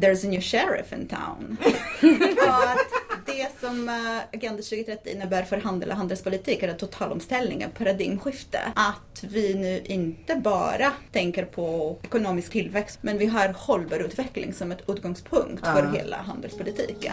there's a new sheriff in town. och att det som eh, Agenda 2030 innebär för handel och handelspolitik är en totalomställning, ett paradigmskifte. Att vi nu inte bara tänker på ekonomisk tillväxt, men vi har hållbar utveckling som ett utgångspunkt för hela handelspolitiken.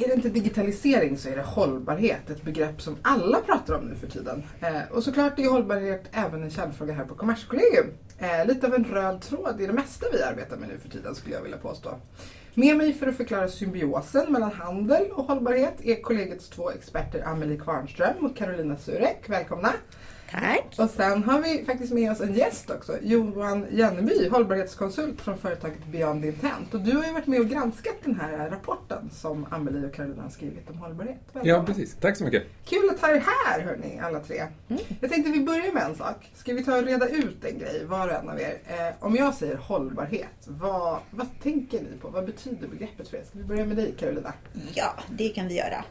Är det inte digitalisering så är det hållbarhet, ett begrepp som alla pratar om nu för tiden. Eh, och såklart är hållbarhet även en kärnfråga här på Kommerskollegium. Eh, lite av en röd tråd i det mesta vi arbetar med nu för tiden skulle jag vilja påstå. Med mig för att förklara symbiosen mellan handel och hållbarhet är kollegiets två experter Amelie Kvarnström och Carolina Surek. Välkomna! Tack! Och sen har vi faktiskt med oss en gäst också, Johan Jenneby, hållbarhetskonsult från företaget Beyond Intent. Och du har ju varit med och granskat den här rapporten som Amelie och Carolina har skrivit om hållbarhet. Välkomna. Ja, precis. Tack så mycket. Kul att ha er här hörni, alla tre. Jag tänkte vi börjar med en sak. Ska vi ta och reda ut en grej, var och en av er. Eh, om jag säger hållbarhet, vad, vad tänker ni på? Vad betyder begreppet för er? Ska vi börja med dig Carolina? Ja, det kan vi göra.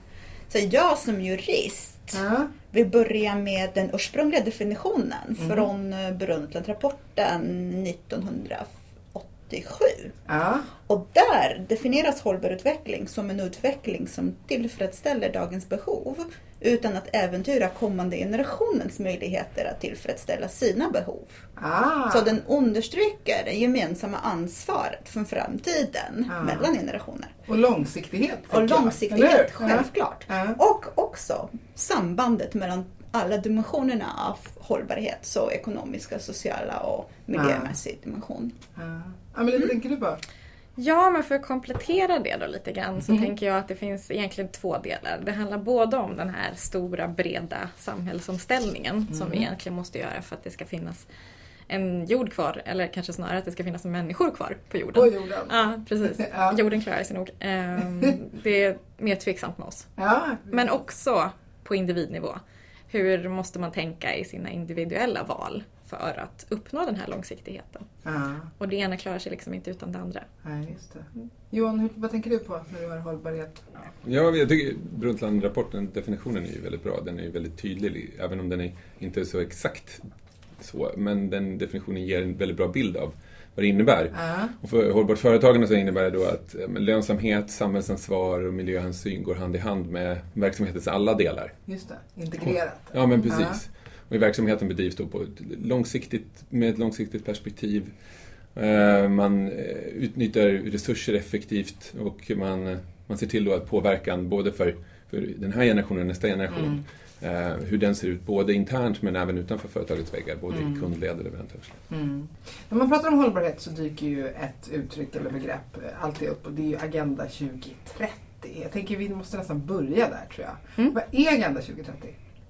Så jag som jurist Ja. Vi börjar med den ursprungliga definitionen från eh, Brundtlandrapporten 1987. Ja. Och där definieras hållbar utveckling som en utveckling som tillfredsställer dagens behov utan att äventyra kommande generationens möjligheter att tillfredsställa sina behov. Ah. Så den understryker det gemensamma ansvaret för framtiden Ah. mellan generationer. Och långsiktighet. Och långsiktighet, självklart. Ja. Och också sambandet mellan alla dimensionerna av hållbarhet, så ekonomiska, sociala och miljömässig dimension. Ja. Amelie, vad tänker du på? Ja, men för att komplettera det då lite grann så Mm. tänker jag att det finns egentligen två delar. Det handlar både om den här stora breda samhällsomställningen som Mm. vi egentligen måste göra för att det ska finnas en jord kvar, eller kanske snarare att det ska finnas människor kvar på jorden. På jorden? Ja, precis. Ja. Jorden klarar sig nog. Ehm, Det är mer tveksamt med oss. Ja. Men också på individnivå. Hur måste man tänka i sina individuella val för att uppnå den här långsiktigheten? Ja. Och det ena klarar sig liksom inte utan det andra. Nej, just det. Johan, hur, vad tänker du på när du hör hållbarhet? Ja, jag tycker Brundtland-rapporten, definitionen är ju väldigt bra. Den är ju väldigt tydlig, även om den är inte är så exakt så. Men den definitionen ger en väldigt bra bild av vad det innebär. Ja. Och för hållbart företagande så innebär det då att lönsamhet, samhällsansvar och miljöhänsyn går hand i hand med verksamhetens alla delar. Just det, integrerat. Ja, men precis. Och i verksamheten bedrivs då på ett långsiktigt, med ett långsiktigt perspektiv. Eh, Man eh, utnyttjar resurser effektivt och man, eh, man ser till då att påverkan både för, för den här generationen och nästa generation, eh, hur den ser ut både internt men även utanför företagets väggar, både Mm. i kundled och leverantörsled. Mm. När man pratar om hållbarhet så dyker ju ett uttryck eller begrepp alltid upp och det är ju Agenda 2030. Jag tänker vi måste nästan börja där tror jag. Mm. Vad är Agenda 2030?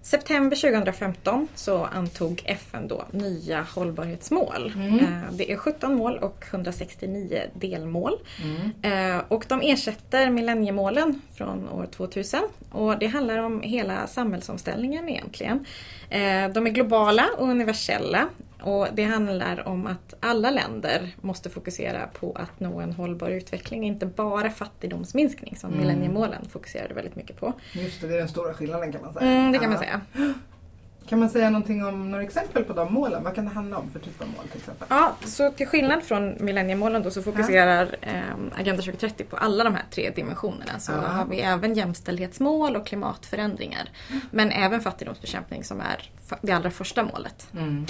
September 2015 så antog FN då nya hållbarhetsmål. Mm. Eh, Det är 17 mål och 169 delmål. Mm. Eh, Och de ersätter millenniemålen från år 2000. Och det handlar om hela samhällsomställningen egentligen. Eh, De är globala och universella. Och det handlar om att alla länder måste fokusera på att nå en hållbar utveckling. Inte bara fattigdomsminskning som Mm. millenniemålen fokuserade väldigt mycket på. Just det, det är den stora skillnaden kan man säga. Mm, det kan man Ja. säga. Kan man säga någonting om några exempel på de målen? Vad kan det handla om för typ av mål till exempel? Ja, så till skillnad från millenniemålen då så fokuserar eh, Agenda 2030 på alla de här tre dimensionerna. Så Ja. har vi även jämställdhetsmål och klimatförändringar. Men även fattigdomsbekämpning som är det allra första målet. Mm.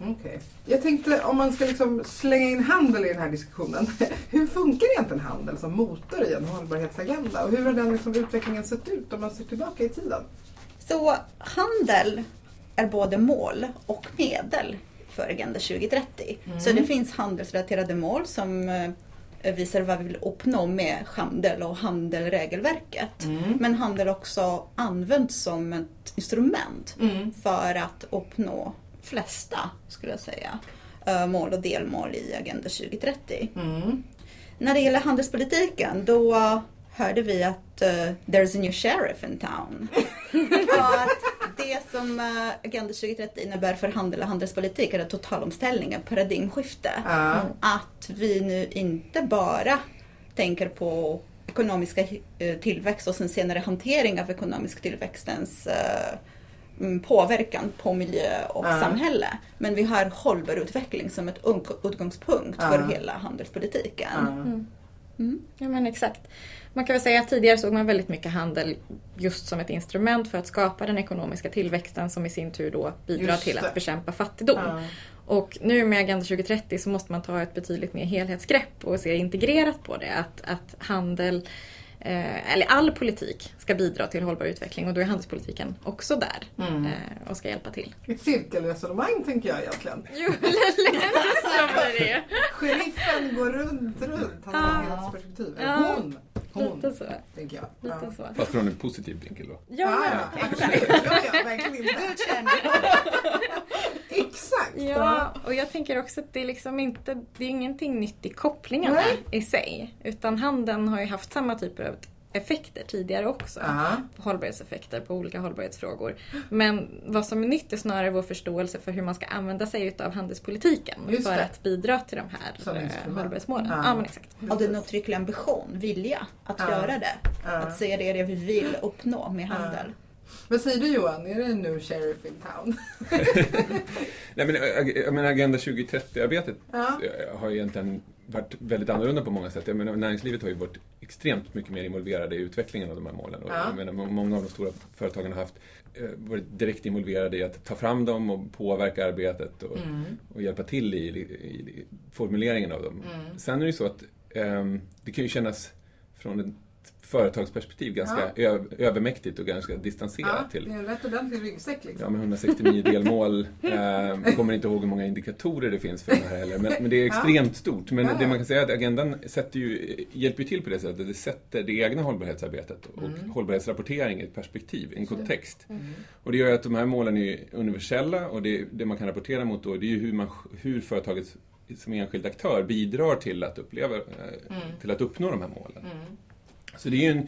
Okej. Jag tänkte om man ska liksom slänga in handel i den här diskussionen. Hur funkar egentligen handel som motor i en hållbarhetsagenda? Och hur har den liksom utvecklingen sett ut om man ser tillbaka i tiden? Så handel är både mål och medel för Agenda 2030. Så det finns handelsrelaterade mål som eh, visar vad vi vill uppnå med handel och handelregelverket. Men handel också används som ett instrument för att uppnå flesta, skulle jag säga, eh, mål och delmål i Agenda 2030. När det gäller handelspolitiken då uh, hörde vi att uh, there's a new sheriff in town. och att det som uh, Agenda 2030 innebär för handel och handelspolitik är en totalomställning, ett paradigmskifte. Ja. Att vi nu inte bara tänker på ekonomiska tillväxt och sen senare hantering av ekonomisk tillväxtens mm, påverkan på miljö och Ja. samhälle. Men vi har hållbar utveckling som ett utgångspunkt Ja. för hela handelspolitiken. Ja. Ja men exakt. Man kan väl säga att tidigare såg man väldigt mycket handel just som ett instrument för att skapa den ekonomiska tillväxten som i sin tur då bidrar till att bekämpa fattigdom. Ja. Och nu med Agenda 2030 så måste man ta ett betydligt mer helhetsgrepp och se integrerat på det. Att, att handel, eh, eller all politik ska bidra till hållbar utveckling och då är handelspolitiken också där Mm. eh, och ska hjälpa till. Ett cirkelresonemang tänker jag egentligen. Jo, lite så är det. Sheriffen går runt, runt. Han har Ja. helhetsperspektiv. Ja. Hon. Hon, Lite så. tänker jag. Lite Ja. så. Fast från en positiv vinkel då. Ja, Ja, ja. ja, absolut. Ja, ja, verkligen inte. Exakt. Ja, och jag tänker också att det är liksom inte, det är ingenting nytt i kopplingarna Nej. i sig. Utan handeln har ju haft samma typer av effekter tidigare också. Ja. Hållbarhetseffekter på olika hållbarhetsfrågor. Men vad som är nytt är snarare vår förståelse för hur man ska använda sig utav handelspolitiken Just för det. att bidra till de här eh, hållbarhetsmålen. Ja. Ja. men exakt. Och det är en uttrycklig ambition, vilja, att Ja. göra det. Ja. Att säga det är det vi vill uppnå med handel. Vad säger du Johan? Är det en new sheriff in town? Nej, men, ag- jag menar, Agenda 2030-arbetet Ja. har egentligen varit väldigt annorlunda på många sätt. Jag menar, näringslivet har ju varit extremt mycket mer involverade i utvecklingen av de här målen. Ja. jag menar, må- många av de stora företagen har haft, varit direkt involverade i att ta fram dem och påverka arbetet och, Mm. och hjälpa till i, i, i formuleringen av dem. Mm. Sen är det ju så att ehm, det kan ju kännas från ett företagsperspektiv ganska ö- övermäktigt och ganska distanserat Ja, till det är en rätt ordentlig ryggsäck liksom. Ja, med 169 delmål. Eh, jag kommer inte ihåg hur många indikatorer det finns för det här heller. Men, men det är extremt stort. Men Ja, ja. det man kan säga är att agendan sätter ju, hjälper ju till på det sättet. Det sätter det egna hållbarhetsarbetet och Mm. hållbarhetsrapportering i ett perspektiv, en kontext. Mm. Och det gör att de här målen är universella och det, det man kan rapportera mot då det är ju hur, man, hur företaget som enskild aktör bidrar till att, uppleva, eh, Mm. till att uppnå de här målen. Mm. Så det, är ju en,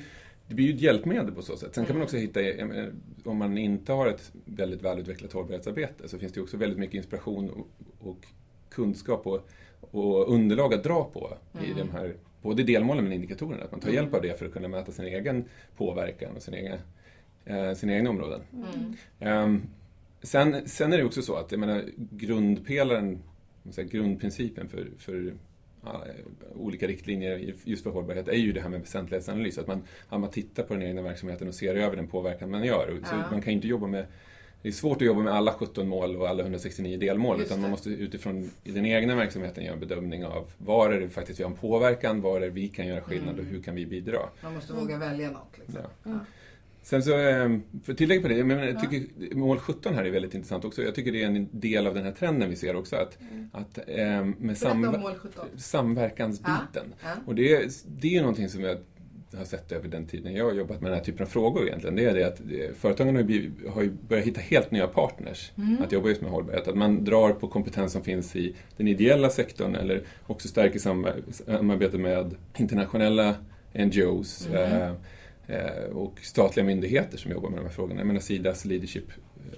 det blir ju ett hjälpmedel på så sätt. Sen kan Mm. man också hitta, jag menar, om man inte har ett väldigt välutvecklat hållbarhetsarbete så finns det också väldigt mycket inspiration och, och kunskap och, och underlag att dra på i Mm. de här, både delmålen men indikatorerna. Att man tar Mm. hjälp av det för att kunna mäta sin egen påverkan och sin egna, eh, sina egna områden. Mm. Ehm, sen, sen är det också så att, jag menar, grundpelaren, säger, grundprincipen för, för eh, olika riktlinjer just för hållbarhet är ju det här med väsentlighetsanalys. Att man, att man tittar på den egna verksamheten och ser över den påverkan man gör. Så Ja. man kan inte jobba med det är svårt att jobba med alla 17 mål och alla 169 delmål Just utan det. man måste utifrån i den egna verksamheten göra en bedömning av var är det faktiskt vi har en påverkan, var är det vi kan göra skillnad Mm. och hur kan vi bidra. Man måste våga välja något. Liksom. Ja. Mm. Sen så, eh, för att tillägga på det, jag, menar, jag Ja. tycker mål 17 här är väldigt intressant också. Jag tycker det är en del av den här trenden vi ser också. Att, att eh, med Berätta om samver- mål 17. samverkansbiten. Ja. Och det, är- det är ju någonting som jag har sett över den tiden jag har jobbat med den här typen av frågor egentligen. Det är det att eh, företagen har ju, har ju börjat hitta helt nya partners Mm. att jobba just med hållbarhet. Att man drar på kompetens som finns i den ideella sektorn eller också stärker samar- samarbete med internationella NGOs Mm. eh, och statliga myndigheter som jobbar med de här frågorna. Jag menar Sidas leadership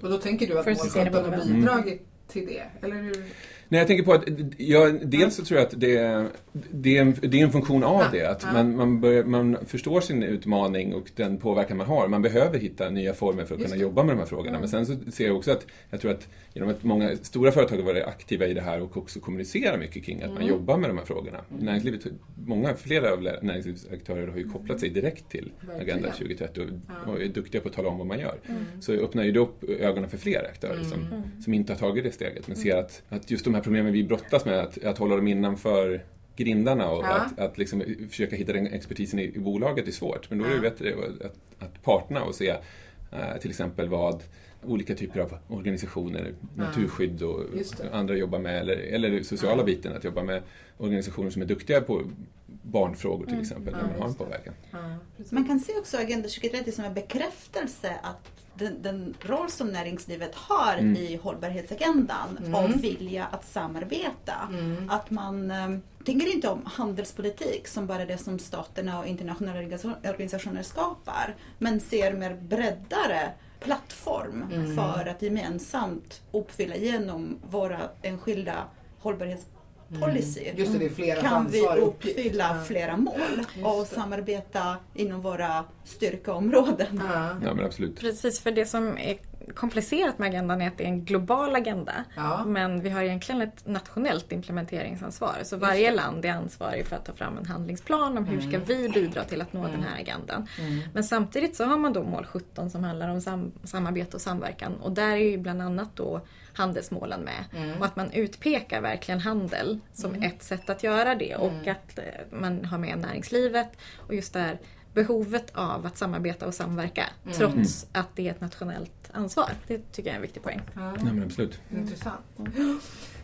Och då tänker du att För mål 17 sustainable har bidragit till det? Eller hur? Nej, jag tänker på att, ja, dels så tror jag att det är, det är, en, det är en funktion av det. Att man, man, börjar, man förstår sin utmaning och den påverkan man har. Man behöver hitta nya former för att kunna jobba med de här frågorna. Men sen så ser jag också att, jag tror att genom att många stora företag har varit aktiva i det här och också kommunicerar mycket kring att man Mm. jobbar med de här frågorna. Mm. Näringslivet, många, flera av näringslivsaktörer har ju kopplat sig direkt till. Agenda 2030 och, och är duktiga på att tala om vad man gör. Mm. Så öppnar ju det upp ögonen för fler aktörer som, Mm. som inte har tagit det steget men ser att, att just de här problemen vi brottas med, att, att hålla dem innanför grindarna och Ja. att, att liksom försöka hitta den expertisen i, i bolaget är svårt. Men då är det Ja. bättre att, att parterna och se Eh, till exempel vad olika typer av organisationer, naturskydd och andra jobbar med, eller, eller sociala biten, att jobba med organisationer som är duktiga på barnfrågor till exempel, där man har en påverkan. Ja. Man kan se också Agenda 2030 som en bekräftelse att den, den roll som näringslivet har Mm. i hållbarhetsagendan Mm. och vilja att samarbeta. Mm. Att man eh, tänker inte om handelspolitik som bara det som staterna och internationella organisa- organisationer skapar. Men ser mer breddare plattform Mm. för att gemensamt uppfylla genom våra enskilda hållbarhetspolicy. Mm. Just det, det är flera kan vi uppfylla Ja. flera mål Just och samarbeta inom våra styrkeområden. Ja. Ja, men absolut. Precis, för det som är komplicerat med agendan är att det är en global agenda. Ja. Men vi har egentligen ett nationellt implementeringsansvar. Så varje land är ansvarig för att ta fram en handlingsplan om hur ska vi bidra till att nå den här agendan. Mm. Men samtidigt så har man då mål 17 som handlar om sam- samarbete och samverkan. Och där är ju bland annat då handelsmålen med. Mm. Och att man utpekar verkligen handel som ett sätt att göra det. Och Mm. att eh, man har med näringslivet och just det här behovet av att samarbeta och samverka. Mm. Trots att det är ett nationellt ansvar. Det tycker jag är en viktig poäng. Ja. Men absolut. Intressant.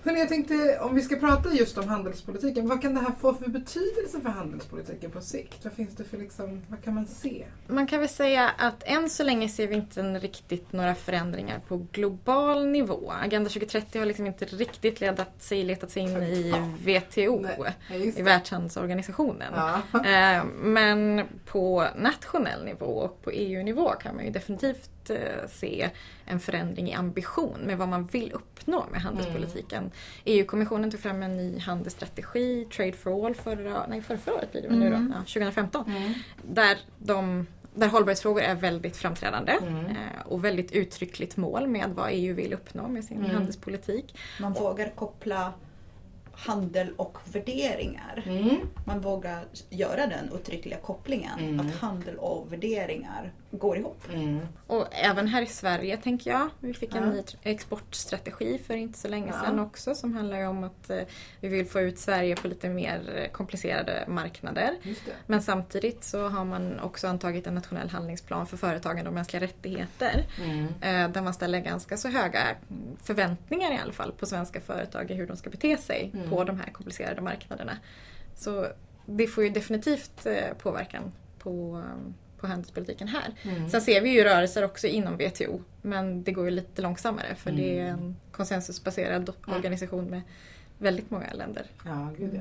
Hörrni, jag tänkte om vi ska prata just om handelspolitiken, vad kan det här få för betydelse för handelspolitiken på sikt? Vad finns det för liksom, vad kan man se? Man kan väl säga att än så länge ser vi inte riktigt några förändringar på global nivå. Agenda 2030 har liksom inte riktigt letat sig, letat sig in i WTO, Nej, i. Världshandelsorganisationen. Ja. Eh, Men på nationell nivå och på EU-nivå kan man ju definitivt eh, se en förändring i ambition med vad man vill uppnå med handelspolitiken. EU-kommissionen tog fram en ny handelsstrategi, Trade for All, förra, nej, förra, förra året blir det väl nu då, Mm. ja, 2015. Mm. Där, de, där hållbarhetsfrågor är väldigt framträdande Mm. eh, och väldigt uttryckligt mål med vad EU vill uppnå med sin Mm. handelspolitik. Man vågar koppla handel och värderingar. Mm. Man vågar göra den uttryckliga kopplingen. Mm. Att handel och värderingar går ihop. Mm. Och även här i Sverige tänker jag. Vi fick en Ja. ny tr- exportstrategi för inte så länge Ja. sedan också som handlar om att eh, vi vill få ut Sverige på lite mer eh, komplicerade marknader. Men samtidigt så har man också antagit en nationell handlingsplan för företagande och mänskliga rättigheter. Mm. eh, Där man ställer ganska så höga mm, förväntningar i alla fall på svenska företag i hur de ska bete sig Mm. på de här komplicerade marknaderna. Så det får ju definitivt eh, påverkan på, på handelspolitiken här. Mm. Sen ser vi ju rörelser också inom WTO men det går ju lite långsammare för det är Mm. en konsensusbaserad organisation med väldigt många länder. Ja, gud ja.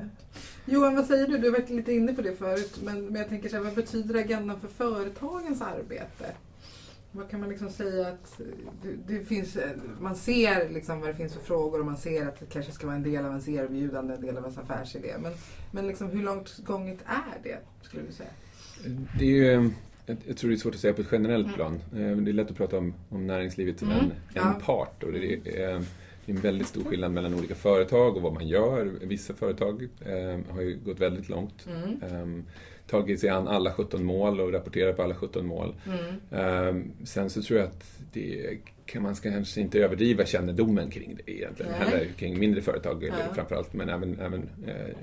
Johan, vad säger du? Du har varit lite inne på det förut, men, men jag tänker så här, vad betyder agendan för företagens arbete? Vad kan man liksom säga att eh, det, det finns, eh, man ser liksom vad det finns för frågor och man ser att det kanske ska vara en del av ens erbjudande, en del av ens affärsidé. Men, men liksom, hur långt gånget är det, skulle du säga? Det är ju, jag, jag tror det är svårt att säga på ett generellt Mm. plan. Eh, Det är lätt att prata om, om näringslivet som Mm, en, ja. en part. Och det, är, eh, det är en väldigt stor skillnad mellan olika företag och vad man gör. Vissa företag eh, har ju gått väldigt långt. Mm. Eh, tagit sig an alla 17 mål och rapporterat på alla 17 mål. Mm. Eh, sen så tror jag att det kan man ska kanske inte överdriva kännedomen kring det egentligen. Nej. Heller kring mindre företag Ja. framförallt, men även, även eh,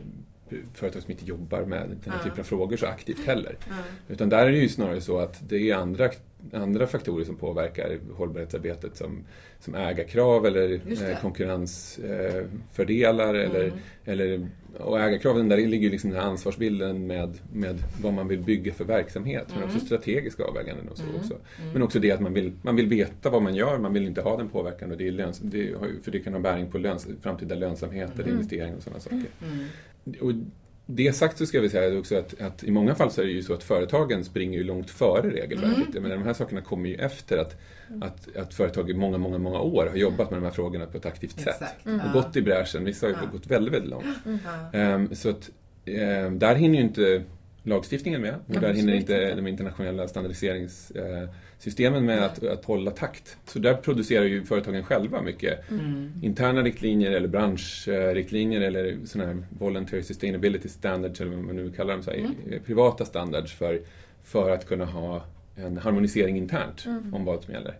företag som inte jobbar med den här typen av frågor så aktivt heller. Utan där är det ju snarare så att det är andra, andra faktorer som påverkar hållbarhetsarbetet som, som ägarkrav eller det. eh, konkurrensfördelar. Eller, Mm. eller, och ägarkraven, där ligger ju liksom den här ansvarsbilden med, med vad man vill bygga för verksamhet. Men Mm. också strategiska avväganden och så Mm. också. Mm. Men också det att man vill, man vill veta vad man gör, man vill inte ha den påverkan. Och det är löns, det har för det kan ha bäring på löns, framtida lönsamhet eller Mm. investeringar och sådana saker. Mm. Och det sagt så ska vi säga också att, att i många fall så är det ju så att företagen springer ju långt före regelverket. Mm. Men de här sakerna kommer ju efter att, att, att företag i många, många, många år har jobbat med de här frågorna på ett aktivt sätt. Exakt. Mm. Och gått i bräschen. Vissa har ju gått väldigt, väldigt långt. Ehm, så att ehm, där hinner ju inte lagstiftningen med. Och där hinner inte de internationella standardiseringssystemen med att, att hålla takt. Så där producerar ju företagen själva mycket Mm. interna riktlinjer eller branschriktlinjer eller sådana här voluntary sustainability standards eller vad man nu kallar dem, så här, Mm. privata standards för, för att kunna ha en harmonisering internt Mm. om vad som gäller.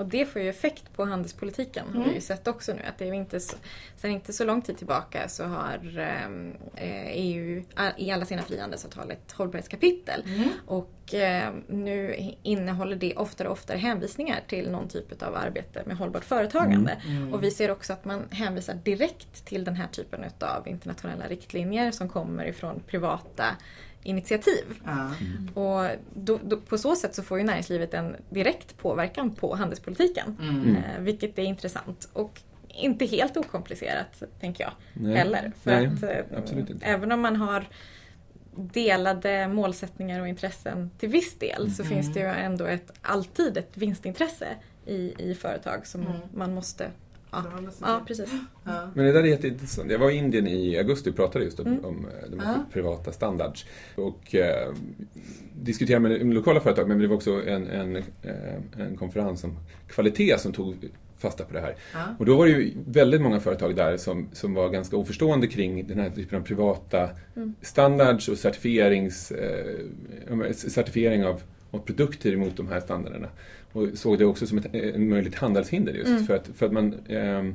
Mm. Och det får ju effekt på handelspolitiken har vi ju sett också nu. Att det är inte så, sen inte så lång tid tillbaka så har ehm, eh, EU i alla sina frihandelsavtal ett hållbarhetskapitel. Och eh, nu innehåller det oftare och oftare hänvisningar till någon typ av arbete med hållbart företagande. Och vi ser också att man hänvisar direkt till den här typen av internationella riktlinjer som kommer ifrån privata initiativ. Ja. Och då, då, på så sätt så får ju näringslivet en direkt påverkan på handelspolitiken. Mm. Eh, vilket är intressant. Och inte helt okomplicerat, tänker jag. Nej. Heller. För Nej, att, eh, absolut inte. Även om man har delade målsättningar och intressen till viss del så finns det ju ändå ett, alltid ett vinstintresse i, i företag som man måste... Ja, precis. Ja. Men det där är jätteintressant. Jag var i Indien i augusti och pratade just om, Mm. om eh, de här Ja. privata standards. Och eh, diskuterade med, med lokala företag, men det var också en, en, eh, en konferens om kvalitet som tog fasta på det här. Ja. Och då var det ju väldigt många företag där som, som var ganska oförstående kring den här typen av privata Mm. standards och certifierings, eh, certifiering av, av produkter mot de här standarderna. Och såg det också som ett en möjligt handelshinder just Mm. för, att, för att man ehm,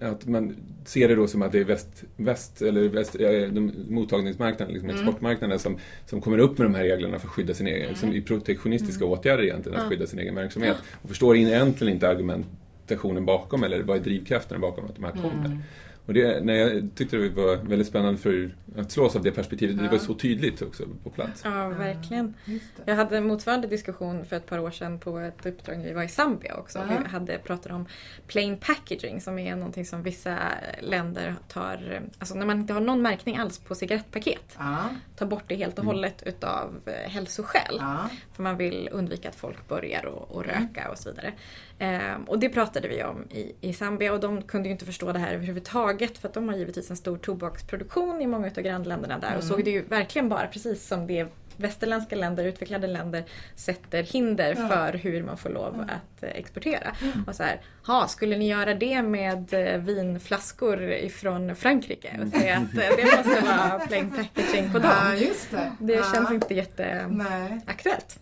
att man ser det då som att det är väst, väst eller väst, eh, de, mottagningsmarknaden, liksom Mm. exportmarknaden som, som kommer upp med de här reglerna för att skydda sin egen, som i protektionistiska åtgärder egentligen, att Ja. skydda sin egen verksamhet. Och förstår egentligen inte argumentationen bakom eller vad är drivkrafterna bakom att de här kommer. Mm. Och det, nej, jag tyckte det var väldigt spännande för att slås av det perspektivet. Det Ja. var så tydligt också på plats. Ja, verkligen. Det. Jag hade motsvarande diskussion för ett par år sedan på ett uppdrag vi var i Zambia också. Ja. Vi hade pratat om plain packaging som är någonting som vissa länder tar, alltså när man inte har någon märkning alls på cigarettpaket. Ja. tar bort det helt och hållet utav eh, hälsoskäl. Ja. För man vill undvika att folk börjar och, och röka och så vidare. Ehm, och det pratade vi om i, i Zambia och de kunde ju inte förstå det här överhuvudtaget för att de har givetvis en stor tobaksproduktion i många av grannländerna där och såg det ju verkligen bara precis som det västerländska länder, utvecklade länder sätter hinder Ja. för hur man får lov att eh, exportera. Och så här, ha, skulle ni göra det med eh, vinflaskor ifrån Frankrike? Och säga att eh, det måste vara plain packaging på dem. Ja, just det. Det ja. känns inte jätteaktuellt.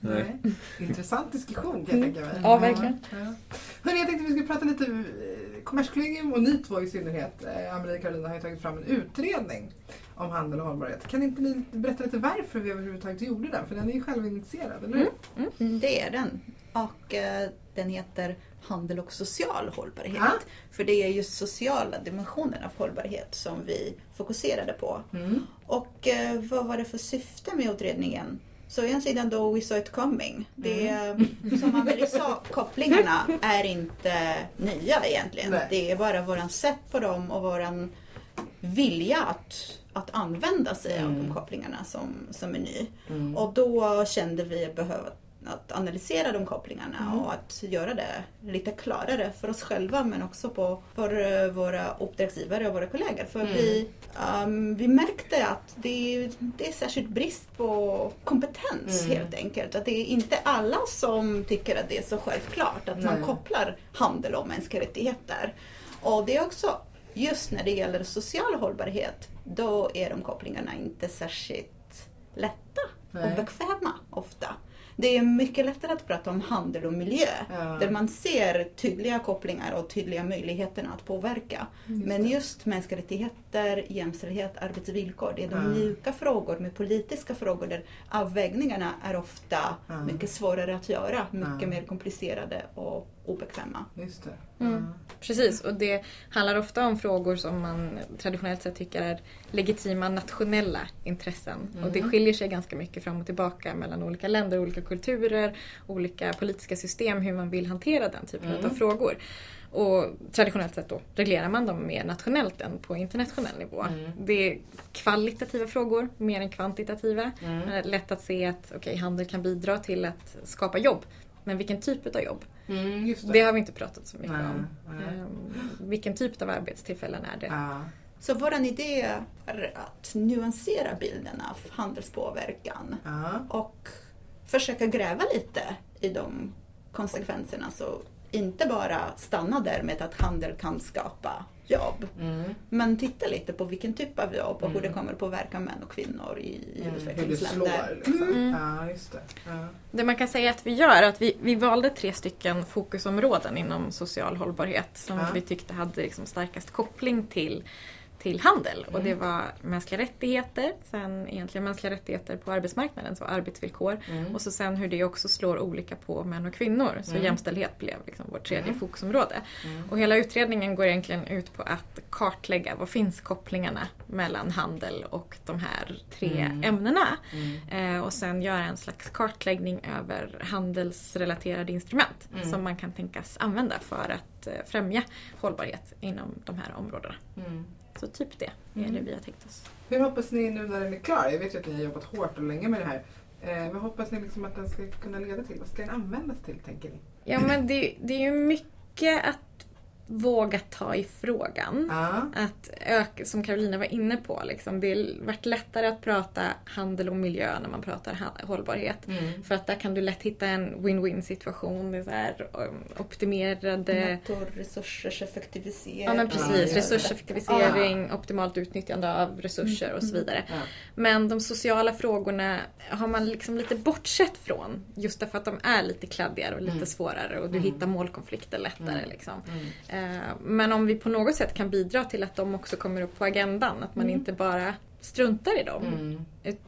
Intressant diskussion kan jag tänka mig. Ja, verkligen. Ja. Hörrni, jag tänkte vi skulle prata lite Kommerskollegium och ni två i synnerhet, eh, Amelie och Karolina, har ju tagit fram en utredning om handel och hållbarhet. Kan inte ni berätta lite varför vi överhuvudtaget gjorde den? För den är ju självinitierad, eller hur? Mm, Det är den. Och eh, den heter Handel och social hållbarhet. Ja. För det är just sociala dimensionen av hållbarhet som vi fokuserade på. Mm. Och eh, vad var det för syfte med utredningen? Så å ena sidan då We saw it coming. Det Mm. som Amelie sa, kopplingarna är inte nya egentligen. Nej. Det är bara våran sätt på dem och våran vilja att, att använda sig av Mm. de kopplingarna som, som är ny. Mm. Och då kände vi behov att analysera de kopplingarna Mm. och att göra det lite klarare för oss själva men också på, för eh, våra uppdragsgivare och våra kollegor. För Mm. vi, um, vi märkte att det, det är särskilt brist på kompetens Mm. helt enkelt. Att det är inte alla som tycker att det är så självklart att man kopplar handel och mänskliga rättigheter. Och det är också just när det gäller social hållbarhet, då är de kopplingarna inte särskilt lätta och bekväma ofta. Det är mycket lättare att prata om handel och miljö Ja. där man ser tydliga kopplingar och tydliga möjligheter att påverka. Men just mänskliga rättigheter, jämställdhet, arbetsvillkor, det är de Ja. mjuka frågor med politiska frågor där avvägningarna är ofta Ja. mycket svårare att göra, mycket mer komplicerade och obekväma. Just det. Mm. Precis, och det handlar ofta om frågor som man traditionellt sett tycker är legitima nationella intressen. Och det skiljer sig ganska mycket fram och tillbaka mellan olika länder, olika kulturer, olika politiska system, hur man vill hantera den typen av frågor. Och traditionellt sett då reglerar man dem mer nationellt än på internationell nivå. Det är kvalitativa frågor mer än kvantitativa. Det är lätt att se att okay, handel kan bidra till att skapa jobb. Men vilken typ av jobb? Mm, just det. Det har vi inte pratat så mycket Nej, om. nej. Ehm, vilken typ av arbetstillfällen är det? Ja. Så vår idé är att nyansera bilden av handelspåverkan Ja. och försöka gräva lite i de konsekvenserna, så inte bara stanna där med att handel kan skapa jobb. Mm. Men titta lite på vilken typ av jobb och hur Mm. det kommer påverka män och kvinnor i, Mm, hur det utvecklingsländer. slår liksom. Mm. Ja, just det. Ja. Det man kan säga att vi gör är att vi, vi valde tre stycken fokusområden inom social hållbarhet som Ja. vi tyckte hade liksom starkast koppling till, till handel. Och Mm. det var mänskliga rättigheter, sen egentligen mänskliga rättigheter på arbetsmarknaden, så arbetsvillkor. Mm. Och så sen hur det också slår olika på män och kvinnor. Så Mm. jämställdhet blev liksom vårt tredje Mm. fokusområde. Mm. Och hela utredningen går egentligen ut på att kartlägga vad finns kopplingarna mellan handel och de här tre Mm. ämnena. Mm. Eh, och sen göra en slags kartläggning över handelsrelaterade instrument Mm. som man kan tänkas använda för att eh, främja hållbarhet inom de här områdena. Mm. Så typ det är Mm. det vi har tänkt oss. Hur hoppas ni nu när den är klar? Jag vet ju att ni har jobbat hårt och länge med det här. Eh, vad hoppas ni liksom att den ska kunna leda till? Vad ska den användas till, tänker ni? Ja men det, det är ju mycket att våga ta i frågan. Ja. Att öka, som Carolina var inne på, liksom, det har varit lättare att prata handel och miljö när man pratar hållbarhet. Mm. För att där kan du lätt hitta en win-win situation. Det är um, optimerade Naturresursers effektivisering. Ja men Ja, precis, det. resurseffektivisering, optimalt utnyttjande av resurser och så vidare. Ja. Men de sociala frågorna har man liksom lite bortsett från. Just därför att de är lite kladdigare och lite Mm. svårare och du Mm. hittar målkonflikter lättare. Mm. Liksom. Eh, Men om vi på något sätt kan bidra till att de också kommer upp på agendan, att man Mm. inte bara struntar i dem Mm.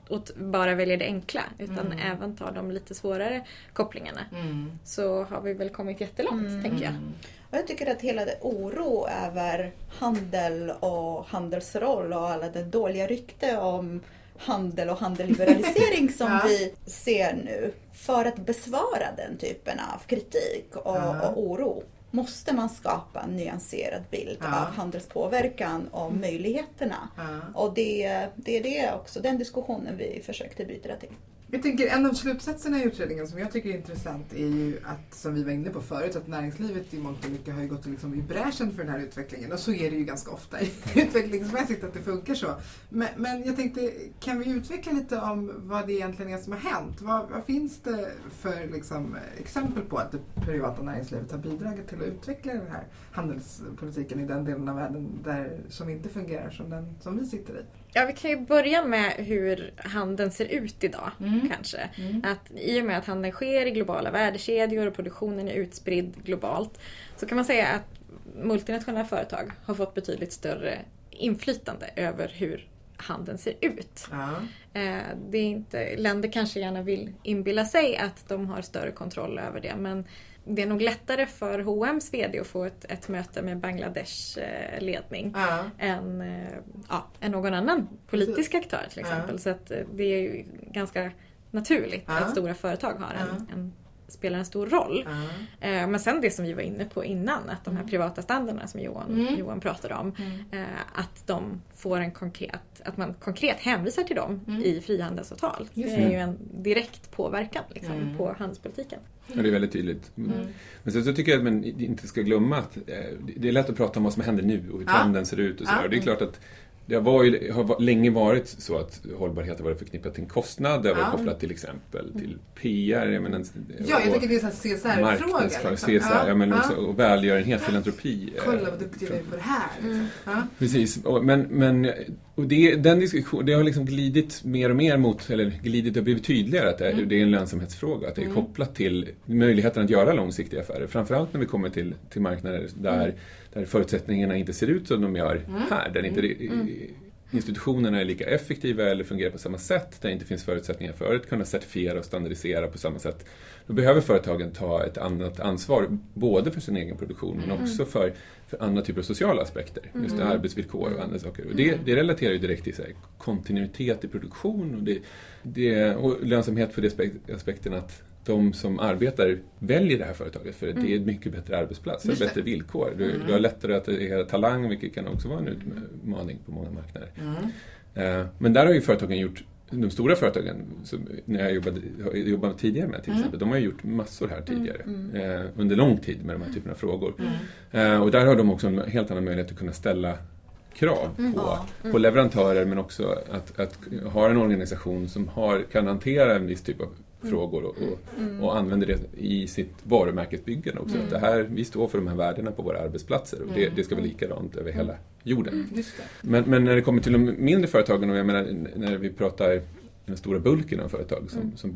och bara väljer det enkla utan Mm. även tar de lite svårare kopplingarna. Mm. Så har vi väl kommit jättelångt, Mm. tänker jag. Mm. Och jag tycker att hela det oro över handel och handelsroll och alla det dåliga rykte om handel och handelsliberalisering som Ja. vi ser nu. För att besvara den typen av kritik och, Ja. och oro måste man skapa en nyanserad bild Ja. av handelspåverkan och möjligheterna. Ja. Och det, det är det också, den diskussionen vi försökte bidra till. Jag tänker en av slutsatserna i utredningen som jag tycker är intressant är ju att, som vi var inne på förut, att näringslivet i mångt och mycket har ju gått liksom i bräschen för den här utvecklingen. Och så är det ju ganska ofta utvecklingsmässigt att det funkar så. Men, men jag tänkte, kan vi utveckla lite om vad det egentligen är som har hänt? Vad, vad finns det för liksom, eh, exempel på att det privata näringslivet har bidragit till att utveckla den här handelspolitiken i den delen av världen där, som inte fungerar som den som vi sitter i? Ja, vi kan ju börja med hur handeln ser ut idag, Mm. kanske. Att I och med att handeln sker i globala värdekedjor och produktionen är utspridd globalt så kan man säga att multinationella företag har fått betydligt större inflytande över hur handeln ser ut. Ja. Eh, Det är inte, länder kanske gärna vill inbilla sig att de har större kontroll över det men det är nog lättare för H&M's VD att få ett, ett möte med Bangladesh eh, ledning Ja. än, eh, ja, än någon annan politisk aktör till exempel. Ja. Så att eh, det är ju ganska naturligt att stora företag har en, en, spelar en stor roll. Eh, Men sen det som vi var inne på innan, att de här Mm. privata standarderna som Johan, Mm. Johan pratade om, Mm. eh, att de får en konkret, att man konkret hänvisar till dem Mm. i frihandelsavtal. Det Just är det. ju en direkt påverkan liksom, Mm. på handelspolitiken. Ja, det är väldigt tydligt. Mm. Men sen så tycker jag att man inte ska glömma att eh, det är lätt att prata om vad som händer nu och hur Ja. trenden ser ut och så. Och det är klart att det har, varit, har länge varit så att hållbarhet har varit förknippat till en kostnad. Det har varit Ja. kopplat till exempel till PR. Jag menar, Ja, jag och tycker det är en CSR-fråga. marknadsföring, liksom. CSR, ja, men också, och välgörenhet, filantropi. eh, Kolla vad duktiga vi är på det här. Liksom. Ja. Precis, och, men, men och det, den diskussion, det har liksom glidit mer och mer mot, eller glidit och blivit tydligare att det är, Mm. det är en lönsamhetsfråga. Att det är Mm. kopplat till möjligheten att göra långsiktiga affärer. Framförallt när vi kommer till, till marknader där, Mm. Där förutsättningarna inte ser ut som de gör Mm. här. Där inte det- Mm. institutionerna är lika effektiva eller fungerar på samma sätt. Där det inte finns förutsättningar för att kunna certifiera och standardisera på samma sätt. Då behöver företagen ta ett annat ansvar, både för sin egen produktion men Mm. också för, för andra typer av sociala aspekter. Just det, Mm. arbetsvillkor och andra saker. Och det, det relaterar ju direkt till här, kontinuitet i produktion och, det, det, och lönsamhet för det aspek- aspekten att de som arbetar väljer det här företaget för att det är en mycket bättre arbetsplats, Just det. bättre villkor. Du, Mm. du har lättare att attrahera talang, vilket kan också vara en utmaning på många marknader. Mm. Eh, Men där har ju företagen gjort, de stora företagen, som när jag jobbade, jobbade tidigare med till Mm. exempel, de har ju gjort massor här tidigare. Mm, eh, Under lång tid med de här typerna av frågor. Mm. Eh, Och där har de också en helt annan möjlighet att kunna ställa krav på, Ja. på leverantörer men också att, att ha en organisation som har, kan hantera en viss typ av frågor och, och, och använder det i sitt varumärkesbyggande också. Att det här, vi står för de här värdena på våra arbetsplatser och det, det ska vara likadant över hela jorden. Men, men när det kommer till de mindre företagen och jag menar när vi pratar den stora bulken av företag som, som,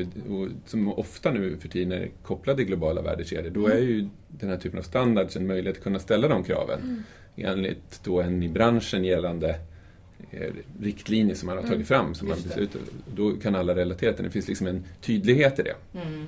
som ofta nu för tiden är kopplade i globala värdekedjor, då är ju den här typen av standards en möjlighet att kunna ställa de kraven enligt då en i branschen gällande riktlinjer som man har tagit fram. Som man beslutar. Då kan alla relatera till det. Det finns liksom en tydlighet i det. Mm.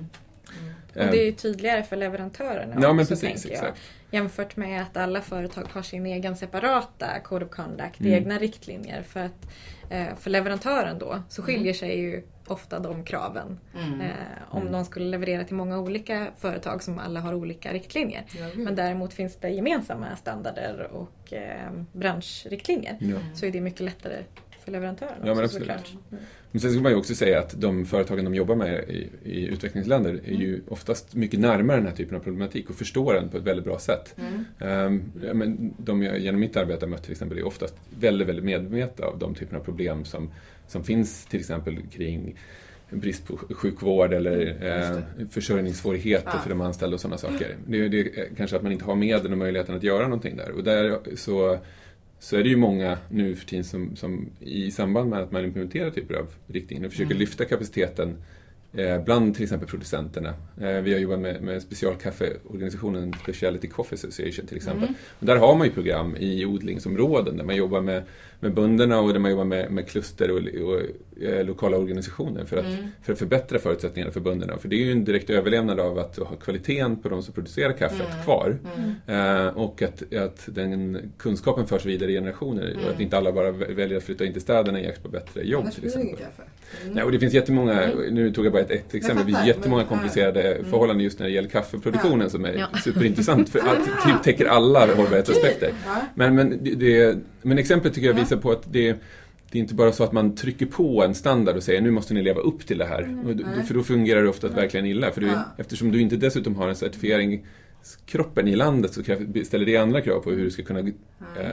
Och det är ju tydligare för leverantörerna Ja, men också, precis, jag. exakt. Jämfört med att alla företag har sin egen separata Code of Conduct, Mm. egna riktlinjer. För att eh, för leverantören då så skiljer sig ju ofta de kraven. Mm. Eh, om Mm. någon skulle leverera till många olika företag som alla har olika riktlinjer. Ja. Men däremot finns det gemensamma standarder och eh, branschriktlinjer. Ja. Så är det mycket lättare för leverantören Ja, men också absolut. såklart. Mm. Men sen ska man ju också säga att de företagen de jobbar med i, i utvecklingsländer är ju oftast mycket närmare den här typen av problematik och förstår den på ett väldigt bra sätt. Mm. Ja, men de jag genom mitt arbete har mött till exempel är oftast väldigt, väldigt medvetna av de typerna av problem som, som finns till exempel kring brist på sjukvård eller eh, försörjningssvårigheter Ja. för de anställda och sådana saker. Det, det är kanske att man inte har medel och möjligheten att göra någonting där. Och där så, så är det ju många nu för tiden som, som i samband med att man implementerar typer av riktlinjer försöker Mm. lyfta kapaciteten bland till exempel producenterna. Eh, vi har jobbat med, med specialkaffeorganisationen Speciality Coffee Association till exempel. Mm. Och där har man ju program i odlingsområden där man jobbar med, med bönderna och där man jobbar med, med kluster och, och eh, lokala organisationer för att, Mm. för att förbättra förutsättningarna för bönderna. För det är ju en direkt överlevnad av att ha kvaliteten på de som producerar kaffet Mm. kvar. Mm. Eh, och att, att den kunskapen förs vidare i generationer och att inte alla bara vä- väljer att flytta in till städerna i jakt på bättre jobb Annars till blir det exempel. ingen kaffe. Mm. Nej, och det finns jättemånga, nu tog jag bara ett, ett exempel, det finns jättemånga men- komplicerade Mm. förhållanden just när det gäller kaffeproduktionen som är Ja. superintressant för att typ täcker alla hållbarhetsaspekter. Ja. Men, men, det- men exemplet tycker jag visar på att det, det är inte bara så att man trycker på en standard och säger nu måste ni leva upp till det här. Nej. för då fungerar det ofta verkligen illa. För du, Ja. Eftersom du inte dessutom har en certifiering kroppen i landet så ställer det andra krav på hur du ska kunna Ja, eh,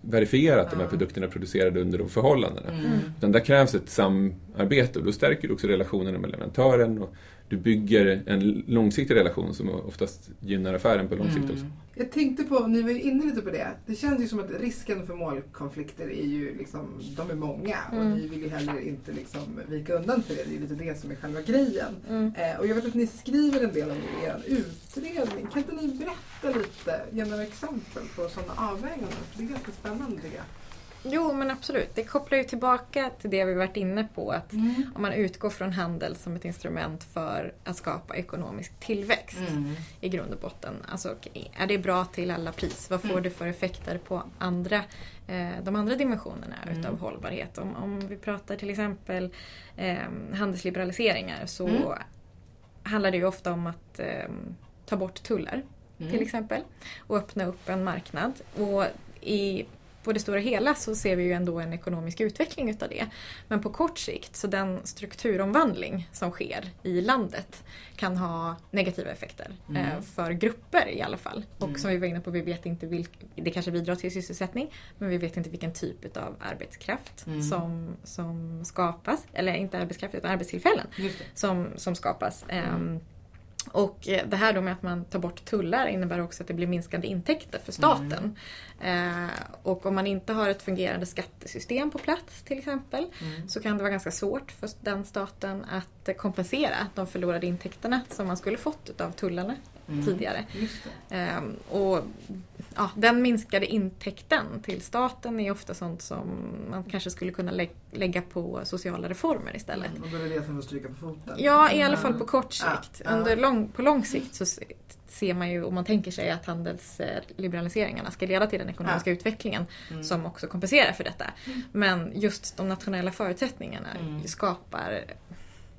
verifiera att de här produkterna är producerade under de förhållandena. Mm. Utan där krävs ett samarbete och då stärker du också relationerna med leverantören och du bygger en långsiktig relation som oftast gynnar affären på lång sikt också. Mm. Jag tänkte på, ni var ju inne lite på det, det känns ju som att risken för målkonflikter är ju liksom, de är många och Mm. ni vill ju heller inte liksom vika undan för det, det är ju lite det som är själva grejen. Mm. Eh, och jag vet att ni skriver en del om det i er utredning. Kan inte ni berätta lite, ge några exempel på sådana avväganden? För det är ganska spännande tycker jag. Jo men absolut, det kopplar ju tillbaka till det vi varit inne på. Att om man utgår från handel som ett instrument för att skapa ekonomisk tillväxt Mm. i grund och botten. Alltså, är det bra till alla pris? Vad får Mm. det för effekter på andra, eh, de andra dimensionerna Mm. utav hållbarhet? Om, om vi pratar till exempel eh, handelsliberaliseringar så Mm. handlar det ju ofta om att eh, ta bort tullar Mm. till exempel och öppna upp en marknad. Och i, på det stora hela så ser vi ju ändå en ekonomisk utveckling utav det. Men på kort sikt så den strukturomvandling som sker i landet kan ha negativa effekter Mm. eh, för grupper i alla fall. Och Mm. som vi var inne på, vi vet inte vilk, det kanske bidrar till sysselsättning men vi vet inte vilken typ av arbetskraft Mm. som, som skapas. Eller inte arbetskraft utan arbetstillfällen som, som skapas. Mm. Och eh, det här då med att man tar bort tullar innebär också att det blir minskande intäkter för staten. Mm. Eh, och om man inte har ett fungerande skattesystem på plats till exempel Mm. så kan det vara ganska svårt för den staten att kompensera de förlorade intäkterna som man skulle fått utav tullarna Mm. tidigare. Ehm, och ja, Den minskade intäkten till staten är ofta sånt som man kanske skulle kunna lä- lägga på sociala reformer istället. Mm. Och då är det det som får stryka på foten. Ja, i alla fall Mm. på kort Ja, sikt. ja. Under lång, på lång sikt så se- ser man ju, om man tänker sig att handelsliberaliseringarna ska leda till den ekonomiska utvecklingen Mm. som också kompenserar för detta. Men just de nationella förutsättningarna Mm. skapar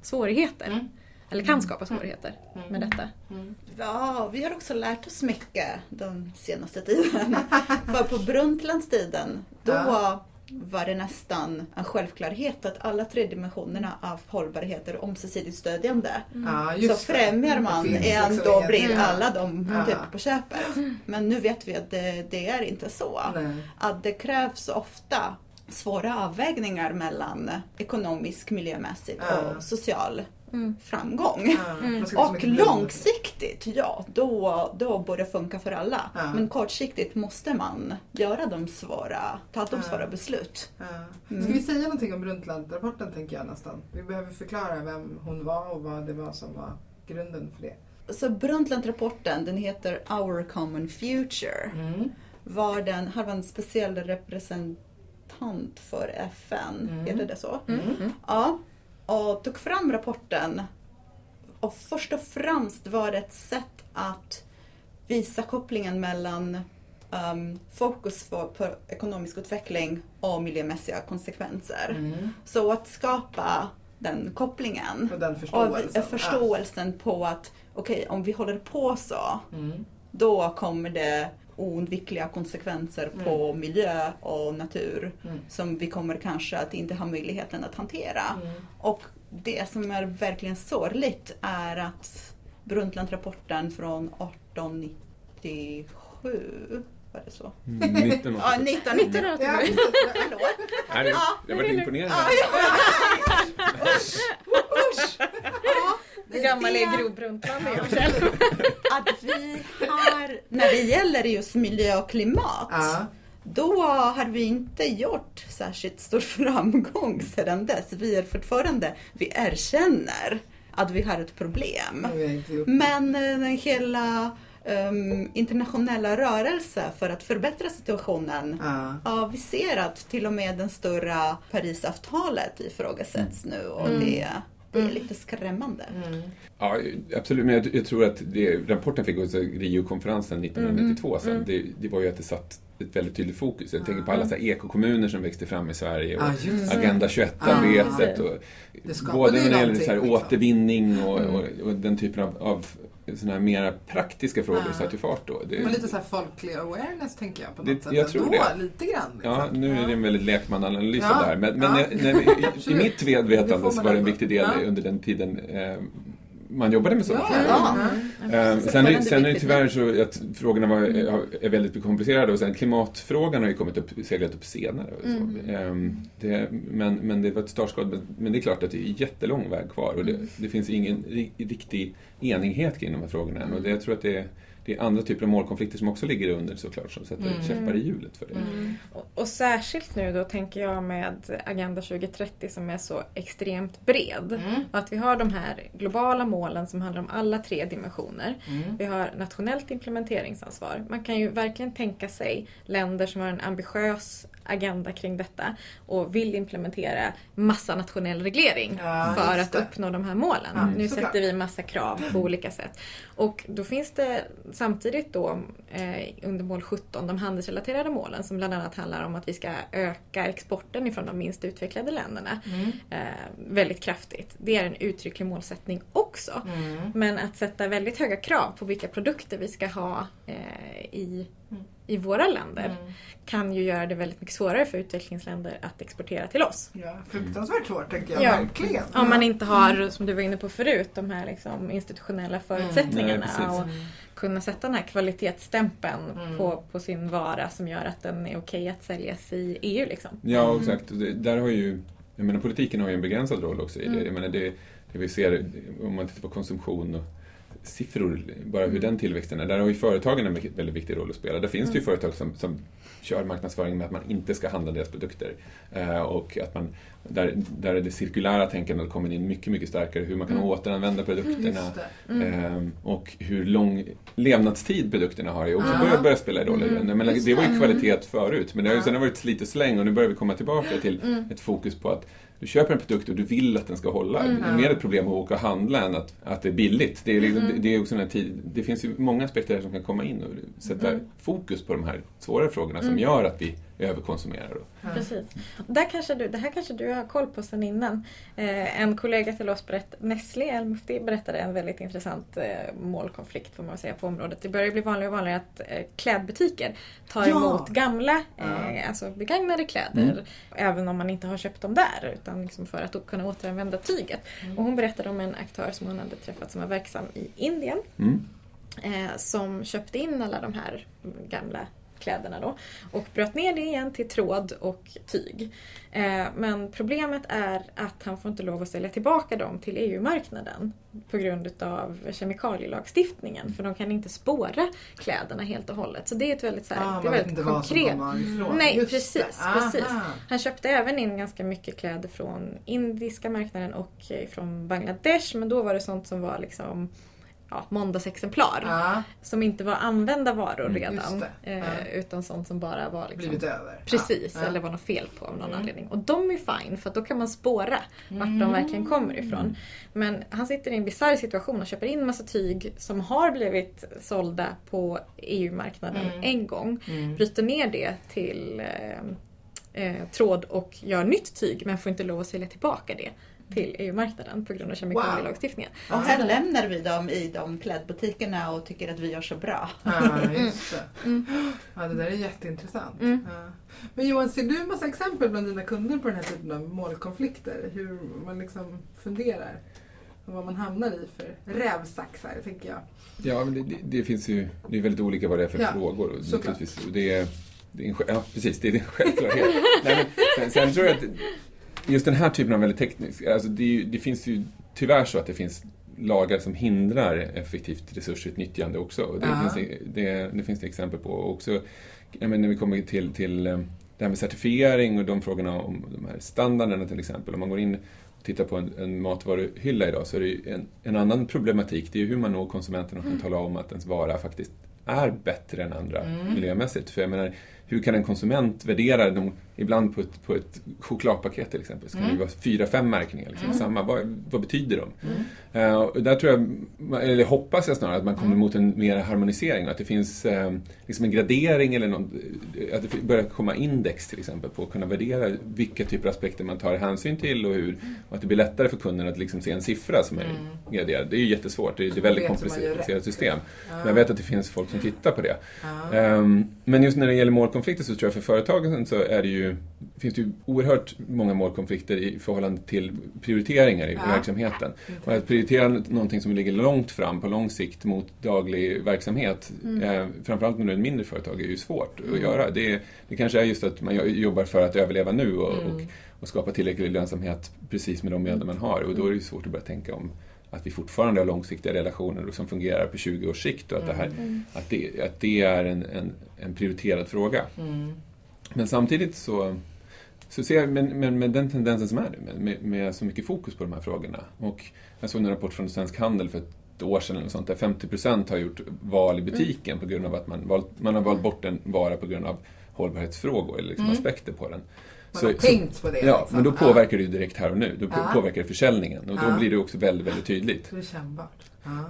svårigheter. Mm. Eller kan skapa svårigheter Mm. med detta. Mm. Ja, vi har också lärt oss mycket den senaste tiden. För på Brundtlandstiden, då Ja. var det nästan en självklarhet att alla tre dimensionerna av hållbarhet är ömsesidigt stödjande. Ja, Så främjar man en, liksom då blir Mm. alla de Ja. typ på köpet. Men nu vet vi att det, det är inte så. Nej. Att det krävs ofta svåra avvägningar mellan ekonomisk, miljömässig Ja. och social Mm. framgång. Liksom Och långsiktigt, ja, då, då borde det funka för alla. Men kortsiktigt måste man göra de svåra, ta de svåra beslut. Mm. Ska vi säga någonting om Brundtland-rapporten tänker jag nästan. Vi behöver förklara vem hon var och vad det var som var grunden för det. Så Brundtland-rapporten, den heter Our Common Future. Mm. Var den, har en speciell representant för FN, Mm. heter det så? Mm. Ja, och tog fram rapporten. Och först och främst var det ett sätt att visa kopplingen mellan um, fokus på, på ekonomisk utveckling och miljömässiga konsekvenser. Mm. Så att skapa den kopplingen Och den och förståelsen. förståelsen på att okej, om vi håller på så. Mm. då kommer det oundvikliga konsekvenser på miljö och natur Mm. som vi kommer kanske att inte ha möjligheten att hantera. Mm. Och det som är verkligen sorgligt är att Brundtland-rapporten från 1897, var det så? Mm, 19 Ja, 1997. Ja. Förlåt. Nej, det, det har Hur gammal Det- är Gro Brundtland? Att vi har, när det gäller just miljö och klimat, Ja. då har vi inte gjort särskilt stor framgång sedan dess. Vi är fortfarande, vi erkänner att vi har ett problem. Men eh, hela ehm, internationella rörelse för att förbättra situationen Ja. Ja, vi ser att till och med den stora Parisavtalet ifrågasätts nu och det, det är lite skrämmande. Mm. Ja, absolut. Men jag, jag tror att det, rapporten fick också Rio-konferensen 1992 sen. Det, det var ju att det satt ett väldigt tydligt fokus. Jag tänker på alla så här ekokommuner som växte fram i Sverige och det. Agenda 21-arbetet. och Det skapade både när det gäller så här någonting, återvinning och, och, och den typen av, av såna här mera praktiska frågor Ja. satte ju fart då. Det, Men lite så här folklig awareness tänker jag på något Det- sätt. jag tror ändå, det. Lite grann. Liksom. Ja, nu är det en väldigt lekmananalys Ja. av det här. Men, men Ja. när, när i, i mitt medvetande så var det en viktig del under den tiden eh, man jobbade med sådana Ja, frågor. ja. Ja. Eh, Så sen, är, sen är det tyvärr så att frågorna var, är väldigt komplicerade och sen klimatfrågan har ju kommit upp, seglat upp senare. Och så. Mm. Eh, det, men, men det var ett startskott. Men, men det är klart att det är jättelång väg kvar och Mm. det, det finns ingen ri, riktig enighet kring de här frågorna än. Och det, jag tror att det är, det är andra typer av målkonflikter som också ligger under såklart som sätter Mm. käppar i hjulet för det. Och, och särskilt nu då tänker jag med Agenda 2030 som är så extremt bred. Mm. Och att vi har de här globala målen som handlar om alla tre dimensioner. Mm. Vi har nationellt implementeringsansvar. Man kan ju verkligen tänka sig länder som har en ambitiös agenda kring detta och vill implementera massa nationell reglering Ja, för att det. uppnå de här målen. Ja, nu såklart. sätter vi massa krav på olika sätt. Och då finns det samtidigt då eh, under mål 17 de handelsrelaterade målen som bland annat handlar om att vi ska öka exporten ifrån de minst utvecklade länderna Mm. eh, väldigt kraftigt. Det är en uttrycklig målsättning också. Mm. Men att sätta väldigt höga krav på vilka produkter vi ska ha eh, i, i våra länder Mm. kan ju göra det väldigt mycket svårare för utvecklingsländer att exportera till oss. Ja, fruktansvärt svårt tänker jag Ja. verkligen. Om man inte har, som du var inne på förut, de här liksom institutionella förutsättningarna Nej, precis. och kunna sätta den här kvalitetsstämpeln Mm. på, på sin vara som gör att den är okej att säljas i EU. Liksom. Ja, exakt. Och det, där har ju, jag menar, politiken har ju en begränsad roll också i det. Jag menar, det, det vi ser, om man tittar på konsumtion och siffror, bara hur den tillväxten är, där har ju företagen en väldigt viktig roll att spela. Där finns det ju företag som, som kör marknadsföring med att man inte ska handla deras produkter. Eh, och att man, där, där det cirkulära tänkandet kommer in mycket, mycket starkare. Hur man kan återanvända produkterna. Just det. Ehm, och hur lång levnadstid produkterna har är också Ja. börjar, börjar spela roll. Mm, det var ju kvalitet förut, men det har ju sen har varit slit och släng och nu börjar vi komma tillbaka till ett fokus på att du köper en produkt och du vill att den ska hålla. Det är mer ett problem att åka och handla än att, att det är billigt. Det, är liksom, det, det, är också den tid, det finns ju många aspekter som kan komma in och sätta fokus på de här svårare frågorna som gör att vi överkonsumerar. Då. Ja. Precis. Där kanske du, det här kanske du har koll på sedan innan. Eh, en kollega till oss, berätt, Nestlé El Mufti, berättade en väldigt intressant eh, målkonflikt får man säga på området. Det börjar bli vanligare och vanligare att eh, klädbutiker tar Ja. emot gamla, Ja. eh, alltså begagnade kläder. Även om man inte har köpt dem där utan liksom för att kunna återanvända tyget. Och hon berättade om en aktör som hon hade träffat som var verksam i Indien Mm. eh, som köpte in alla de här gamla kläderna då och bröt ner det igen till tråd och tyg. Eh, men problemet är att han får inte lov att sälja tillbaka dem till EU-marknaden på grund utav kemikalielagstiftningen för de kan inte spåra kläderna helt och hållet. Så det är ett väldigt, så här, Ah, det är väldigt konkret. Nej, Just precis, precis. Han köpte även in ganska mycket kläder från indiska marknaden och eh, från Bangladesh men då var det sånt som var liksom ja, måndagsexemplar. Ja, Som inte var använda varor Mm, redan. Eh, Ja. Utan sånt som bara var liksom, blivit över. Precis, eller var något fel på av någon Mm. anledning. Och de är fine för då kan man spåra vart de verkligen kommer ifrån. Men han sitter i en bisarr situation och köper in massa tyg som har blivit sålda på EU-marknaden Mm. en gång. Mm. Bryter ner det till eh, eh, tråd och gör nytt tyg men får inte lov att sälja tillbaka det till EU-marknaden på grund av kemikalielagstiftningen. Och här lämnar vi dem i de klädbutikerna och tycker att vi gör så bra. Ja, just det. Mm. Ja, det där är jätteintressant. Mm. Ja. Men Johan, ser du massa exempel bland dina kunder på den här typen av målkonflikter? Hur man liksom funderar? Och vad man hamnar i för rävsaxar, tänker jag. Ja, men det, det, det finns ju, det är väldigt olika vad det är för Ja, frågor. Såklart. och det är, det är en, ja, precis, det är en självklarhet. Nej, men, sen, sen tror jag att just den här typen av väldigt teknisk, alltså det, det finns ju tyvärr så att det finns lagar som hindrar effektivt resursutnyttjande också. Det, Ja. finns, det, det, finns det exempel på. Och också, menar, när vi kommer till, till eh, det här med certifiering och de frågorna om de här standarderna till exempel. Om man går in och tittar på en, en matvaruhylla idag så är det en, en annan problematik. Det är ju hur man når konsumenten och kan tala om att ens vara faktiskt är bättre än andra miljömässigt. För jag menar, hur kan en konsument värdera dem, ibland på ett, på ett chokladpaket till exempel, så kan det ju vara fyra, fem märkningar. Liksom, samma. Vad, vad betyder de? Eh, och där tror jag, eller hoppas jag snarare, att man kommer mot en mer harmonisering. Att det finns eh, liksom en gradering eller något, att det börjar komma index till exempel på att kunna värdera vilka typer av aspekter man tar hänsyn till och hur. Och att det blir lättare för kunden att liksom se en siffra som är graderad. Det är ju jättesvårt, det är, det är väldigt komplicerat system. Men jag vet att det finns folk som tittar på det. Ja. Ehm, Men just när det gäller målkonflikter så tror jag för företagen så är det ju, finns det ju oerhört många målkonflikter i förhållande till prioriteringar i Ja. verksamheten. Och att prioritera någonting som ligger långt fram på lång sikt mot daglig verksamhet, eh, framförallt när du är ett mindre företag, är ju svårt att göra. Det, det kanske är just att man jo- jobbar för att överleva nu och, och, och skapa tillräcklig lönsamhet precis med de medel man har. Och då är det ju svårt att börja tänka om att vi fortfarande har långsiktiga relationer som fungerar på 20 års sikt och att det, här, att det, att det är en, en, en prioriterad fråga. Mm. Men samtidigt så, så ser jag med, med, med den tendensen som är nu, med, med, så mycket fokus på de här frågorna. Och jag såg en rapport från Svensk Handel för ett år sedan eller sånt, där 50% har gjort val i butiken på grund av att man, valt, man har valt bort en vara på grund av hållbarhetsfrågor eller liksom aspekter på den. Man har tänkt på det. Ja, liksom. men då påverkar det ju direkt här och nu. Då Ja. påverkar det försäljningen och då Ja. blir det också väldigt, väldigt tydligt. Så det är kännbart.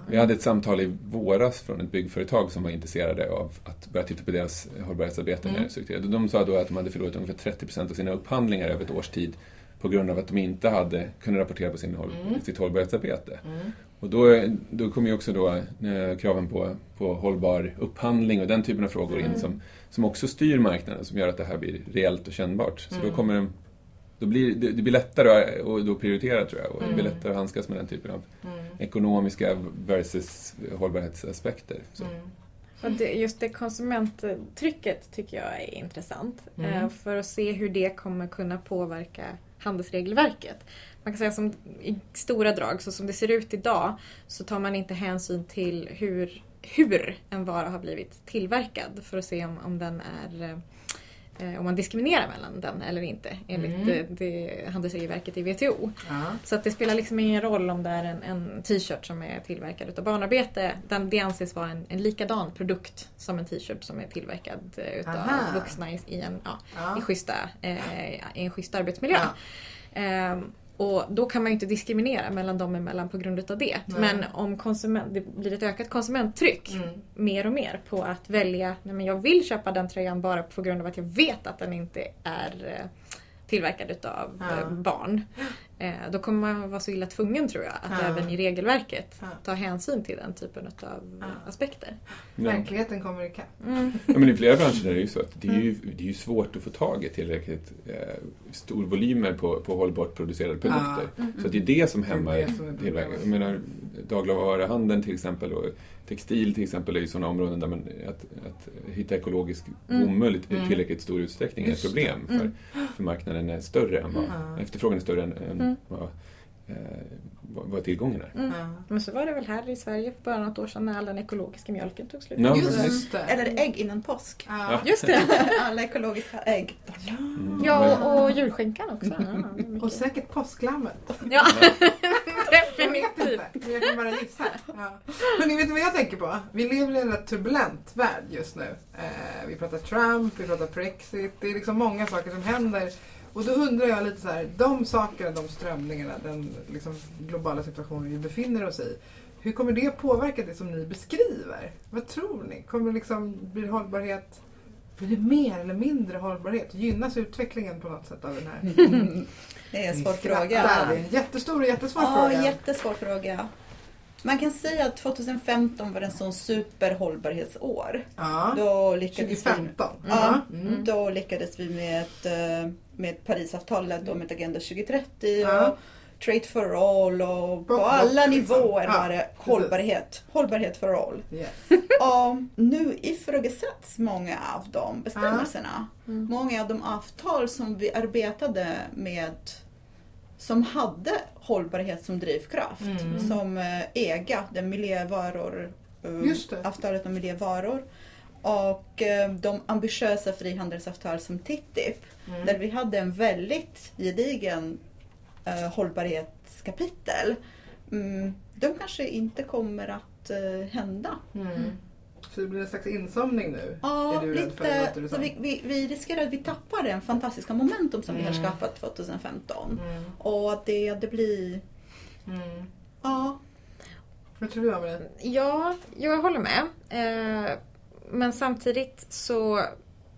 Vi hade ett samtal i våras från ett byggföretag som var intresserade av att börja titta på deras hållbarhetsarbete Mm. när. De sa då att de hade förlorat ungefär 30% av sina upphandlingar över ett års tid på grund av att de inte hade kunnat rapportera på sin Mm. sitt hållbarhetsarbete. Och då, då kommer ju också då eh, kraven på, på hållbar upphandling och den typen av frågor Mm. in som, som också styr marknaden, som gör att det här blir reellt och kännbart. Så Mm. då kommer det, då blir, det, det blir lättare att då prioritera tror jag och det blir Mm. lättare att handskas med den typen av Mm. ekonomiska versus hållbarhetsaspekter. Så. Mm. Och det, just det konsumenttrycket tycker jag är intressant. Mm. Eh, för att se hur det kommer kunna påverka handelsregelverket. Man kan säga som i stora drag, så som det ser ut idag så tar man inte hänsyn till hur, hur en vara har blivit tillverkad för att se om, om den är eh, om man diskriminerar mellan den eller inte enligt Mm. det, det handelsregelverket i WTO. Ja. Så att det spelar liksom ingen roll om det är en, en t-shirt som är tillverkad utav barnarbete. Den, det anses vara en, en likadan produkt som en t-shirt som är tillverkad eh, utav Aha. vuxna i, i, en, ja, Ja. i, schyssta, eh, i en schysst arbetsmiljö. Ja. Och då kan man ju inte diskriminera mellan dem emellan på grund utav det. Nej. Men om konsument, det blir ett ökat konsumenttryck Mm. mer och mer på att välja, nej men jag vill köpa den tröjan bara på grund av att jag vet att den inte är eh, tillverkad utav Ja. eh, barn. Eh, Då kommer man vara så illa tvungen tror jag att Ja. även i regelverket Ja. ta hänsyn till den typen av Ja. aspekter. Ja. Verkligheten kommer ikapp. Mm. Ja, men I flera branscher är det ju så att det är ju, det är ju svårt att få tag i tillräckligt eh, stor volymer på, på hållbart producerade produkter. Mm. Så att det är det som hämmar tillverkningen. Dagligvaruhandeln till exempel och textil till exempel är ju sådana områden där man, att, att hitta ekologisk Mm. bomull i Mm. tillräckligt stor utsträckning är ett Just problem. För, Mm. för marknaden är större än vad, efterfrågan är större än, än Mm. vad, eh, vad tillgången är. Mm. Ja. Men så var det väl här i Sverige för bara något år sedan när all den ekologiska mjölken tog slut. Ja, Just det. Eller ägg innan påsk. Ja. Just det! Alla ekologiska ägg. Mm. Ja, Men- och, och julskinkan också. Ja. Och säkert påsklammet. ja. Jag vet definitivt. inte, jag kan bara gissa. Ja. Men ni vet vad jag tänker på? Vi lever i en rätt turbulent värld just nu. Eh, vi pratar Trump, vi pratar Brexit. Det är liksom många saker som händer. Och då undrar jag lite så här, de sakerna, de strömningarna, den liksom globala situationen vi befinner oss i. Hur kommer det påverka det som ni beskriver? Vad tror ni? Kommer liksom, blir hållbarhet, blir det mer eller mindre hållbarhet? Gynnas utvecklingen på något sätt av den här? Det är en svår fråga. Det är en jättestor och jättesvår Ja, fråga. jättesvår fråga. Man kan säga att 2015 var en sån superhållbarhetsår. Ja. Då lyckades 2015. Vi, ja, Mm. då lyckades vi med, ett, eh, med Parisavtalet och med Agenda 2030 Ja. och Trade for all och på alla nivåer var det hållbarhet. Hållbarhet for all. Yes. Och nu ifrågasätts många av de bestämmelserna. Mm. Många av de avtal som vi arbetade med som hade hållbarhet som drivkraft. Mm. Som EGA, den miljövaror, eh, Just det. avtalet om miljövaror. Och eh, de ambitiösa frihandelsavtal som TTIP. Mm. Där vi hade en väldigt gedigen eh, hållbarhetskapitel. Mm, de kanske inte kommer att eh, hända. Mm. Så det blir en slags insomning nu? Ja, för, lite. Så vi, vi, vi riskerar att vi tappar den fantastiska momentum som vi har Mm. skapat 2015. Mm. Och att det, det blir... Mm. Ja, Vad tror du om det? Ja, jag håller med. Eh, men samtidigt så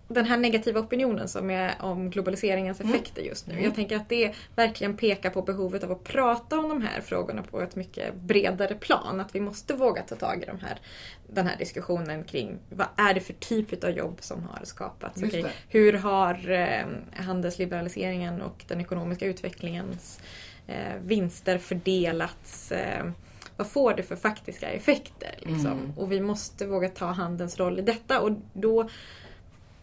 den här negativa opinionen som är om globaliseringens Mm. effekter just nu. Mm. Jag tänker att det verkligen pekar på behovet av att prata om de här frågorna på ett mycket bredare plan. Att vi måste våga ta tag i de här, den här diskussionen kring vad är det för typ av jobb som har skapats? Det. hur har eh, handelsliberaliseringen och den ekonomiska utvecklingens eh, vinster fördelats? Vad får det för faktiska effekter? Liksom? Mm. Och vi måste våga ta handelns roll i detta. Och då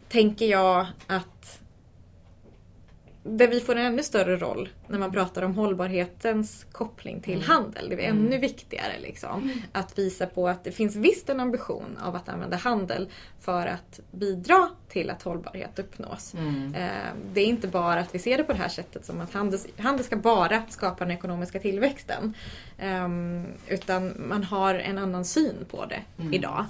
tänker jag att där vi får en ännu större roll när man pratar om hållbarhetens koppling till Mm. handel. Det är Mm. ännu viktigare liksom, att visa på att det finns visst en ambition av att använda handel för att bidra till att hållbarhet uppnås. Mm. Eh, Det är inte bara att vi ser det på det här sättet som att handel, handel ska bara skapa den ekonomiska tillväxten. Ehm, Utan man har en annan syn på det Mm. idag.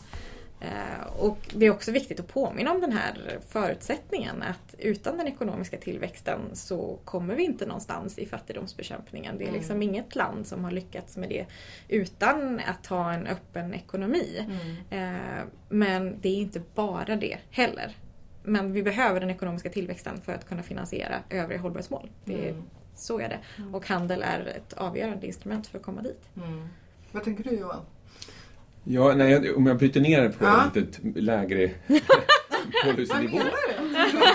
Eh, Och det är också viktigt att påminna om den här förutsättningen att utan den ekonomiska tillväxten så kommer vi inte någonstans i fattigdomsbekämpningen. Det är Mm. liksom inget land som har lyckats med det utan att ha en öppen ekonomi. Mm. Eh, Men det är inte bara det heller. Men vi behöver den ekonomiska tillväxten för att kunna finansiera övriga hållbarhetsmål. Det är, Mm. Så är det. Och handel är ett avgörande instrument för att komma dit. Mm. Vad tänker du Johan? Ja, nej, jag- om jag bryter ner det på Ja. en lite lägre policynivå.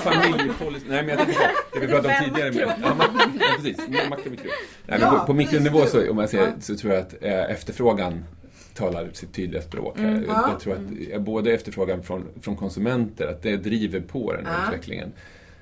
Familjepolicy. Nej, men jag tänker det vi pratade om tidigare. Med, ja, mak- ja, precis. Makt och mikro. Nej, Ja, på, på mikronivå så, om man ser, så tror jag att eh, efterfrågan talar sitt tydliga språk. här. Mm. Jag, Ja. jag tror att eh, både efterfrågan från, från konsumenter, att det driver på den här utvecklingen.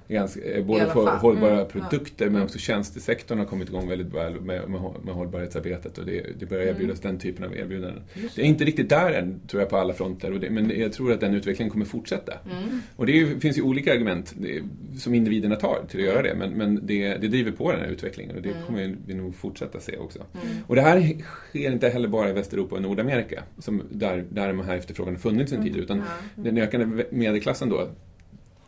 Ganska, eh, både för hållbara Mm. produkter men också tjänstesektorn har kommit igång väldigt väl med, med, med hållbarhetsarbetet och det, det börjar Mm. erbjudas den typen av erbjudanden. Just Det är inte riktigt där än, tror jag, på alla fronter. Det, men jag tror att den utvecklingen kommer fortsätta. Mm. Och det är finns ju olika argument det, som individerna tar till att göra det. Men, men det, det driver på den här utvecklingen och det Mm. kommer vi nog fortsätta se också. Mm. Och det här sker inte heller bara i Västeuropa och Nordamerika, som där, där de här efterfrågan har funnits en tid. Utan den ökande medelklassen då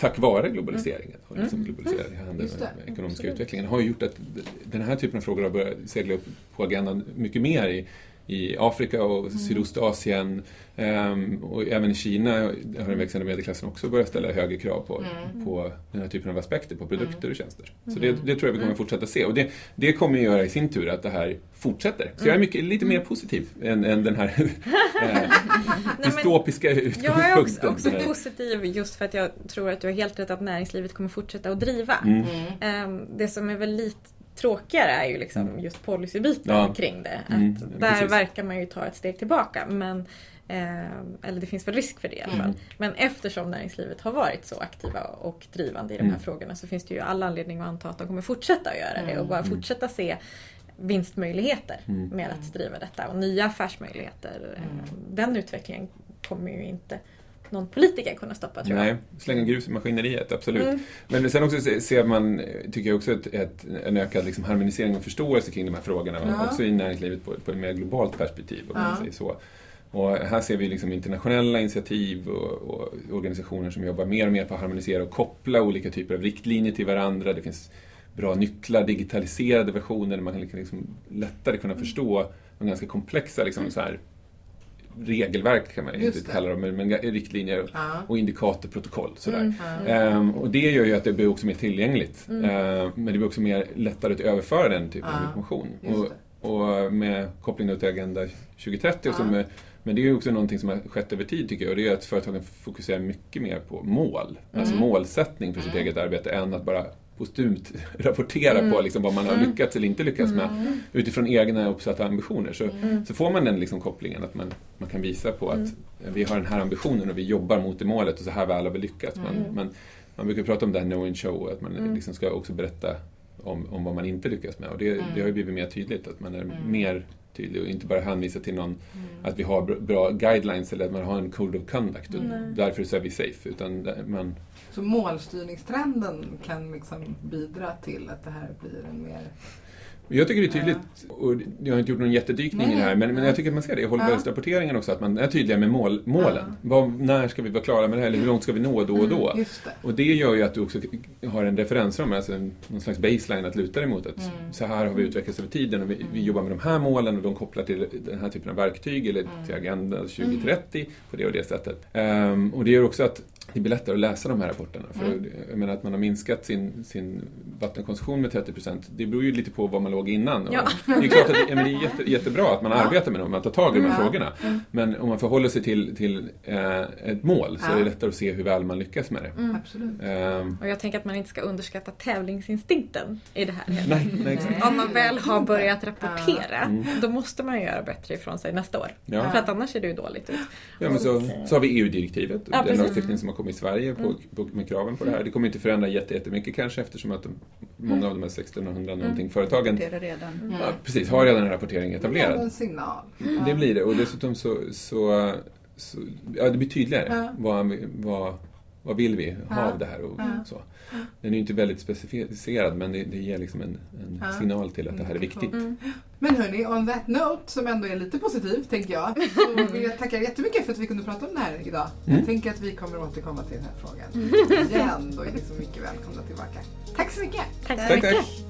tack vare globaliseringen och liksom globaliserad handel Just det, och ekonomiska utvecklingen har gjort att den här typen av frågor har börjat segla upp på agendan mycket mer i, i Afrika och Sydostasien ehm, och även i Kina har den växande medelklassen också börjat ställa högre krav på, på den här typen av aspekter, på produkter och tjänster. Så det, det tror jag vi kommer fortsätta se och det, det kommer ju göra i sin tur att det här fortsätter. Så jag är mycket, lite mer positiv än, än den här eh, dystopiska Jag är utgångspunkten. också, också positiv just för att jag tror att du har helt rätt att näringslivet kommer fortsätta att driva. Mm. Ehm, Det som är väl lite tråkigare är ju liksom just policybiten Ja. kring det. Mm, där precis. verkar man ju ta ett steg tillbaka. Men, ehm, eller det finns väl risk för det i alla fall. Men eftersom näringslivet har varit så aktiva och drivande i de här Mm. frågorna så finns det ju all anledning att anta att de kommer fortsätta att göra det och bara fortsätta se vinstmöjligheter Mm. med att driva detta och nya affärsmöjligheter. Den utvecklingen kommer ju inte någon politiker kunna stoppa tror jag. Nej, slänga grus i maskineriet, absolut. Mm. Men sen också se- ser man, tycker jag också, ett, ett, en ökad liksom harmonisering och förståelse kring de här frågorna. Ja. Också i näringslivet på, på ett mer globalt perspektiv, om Ja. man säger så. Och här ser vi liksom internationella initiativ och, och organisationer som jobbar mer och mer på att harmonisera och koppla olika typer av riktlinjer till varandra. Det finns bra nycklar, digitaliserade versioner där man kan liksom lättare kunna förstå de ganska komplexa liksom, så här, regelverk kan man inte det. kalla dem, men, riktlinjer Ja. och indikatorprotokoll. Sådär. Mm. Ehm, och det gör ju att det blir också mer tillgängligt. Mm. Ehm, men det blir också mer lättare att överföra den typen av Ja, information. just Och, och med koppling till Agenda 2030 och så med, men det är ju också någonting som har skett över tid tycker jag och det är att företagen fokuserar mycket mer på mål. Alltså Mm. målsättning för sitt eget arbete än att bara postumt rapportera Mm. på liksom vad man har lyckats eller inte lyckats med utifrån egna uppsatta ambitioner. Så, Mm. så får man den liksom kopplingen att man, man kan visa på att Mm. vi har den här ambitionen och vi jobbar mot det målet och så här väl har vi lyckats. Mm. Men, men man brukar prata om det här know and show, att man liksom ska också berätta om, om vad man inte lyckas med. Och det, Mm. det har ju blivit mer tydligt, att man är mer tydlig och inte bara hänvisa till någon, att vi har br- bra guidelines eller att man har en code of conduct och därför så är vi safe. Utan man, så målstyrningstrenden kan liksom bidra till att det här blir en mer... Jag tycker det är tydligt, och jag har inte gjort någon jättedykning i det här, men, men jag tycker att man ser det i hållbarhetsrapporteringen också, att man är tydlig med mål, målen. Vad, när ska vi vara klara med det här, eller hur långt ska vi nå då och då? Just det. Och det gör ju att du också har en referensram, alltså någon slags baseline att luta dig mot. Att Så här har vi utvecklats över tiden och vi, vi jobbar med de här målen och de kopplar till den här typen av verktyg eller till Agenda 2030 på det och det sättet. Ehm, och det gör också att det blir lättare att läsa de här rapporterna. För jag menar att man har minskat sin, sin vattenkonsumtion med 30% Det beror ju lite på var man låg innan. Ja. Det är klart att det, ja, men det är jätte, jättebra att man arbetar med dem, man tar tag i de här Ja. frågorna. Men om man förhåller sig till, till eh, ett mål så Ja. är det lättare att se hur väl man lyckas med det. Absolut. Ehm, Och jag tänker att man inte ska underskatta tävlingsinstinkten i det här nej, nej, exakt. Om man väl har börjat rapportera, Mm. då måste man göra bättre ifrån sig nästa år. Ja. För att annars ser det ju dåligt ut. Ja, men så, så har vi EU-direktivet, Ja, den lagstiftning som har kommit i Sverige på, på, med kraven på det här. Det kommer inte förändra jätte- jättemycket kanske eftersom att de, många av de här 1600 någonting företagen Det är det redan. ja, precis, har redan en rapportering Det är etablerad. en signal. Det blir det och dessutom så, så, så ja, det blir tydligare. Ja. Vad, vad, vad vill vi ha Ja. av det här och Ja. så. Den är ju inte väldigt specificerad men det, det ger liksom en, en Ja. signal till att det här är viktigt. Mm. Men hörni, on that note, som ändå är lite positiv, tänker jag, så vill jag tacka er jättemycket för att vi kunde prata om det här idag. Mm. Jag tänker att vi kommer återkomma till den här frågan igen. Då är ni så mycket välkomna tillbaka. Tack så mycket! Tack så Tack, mycket. tack!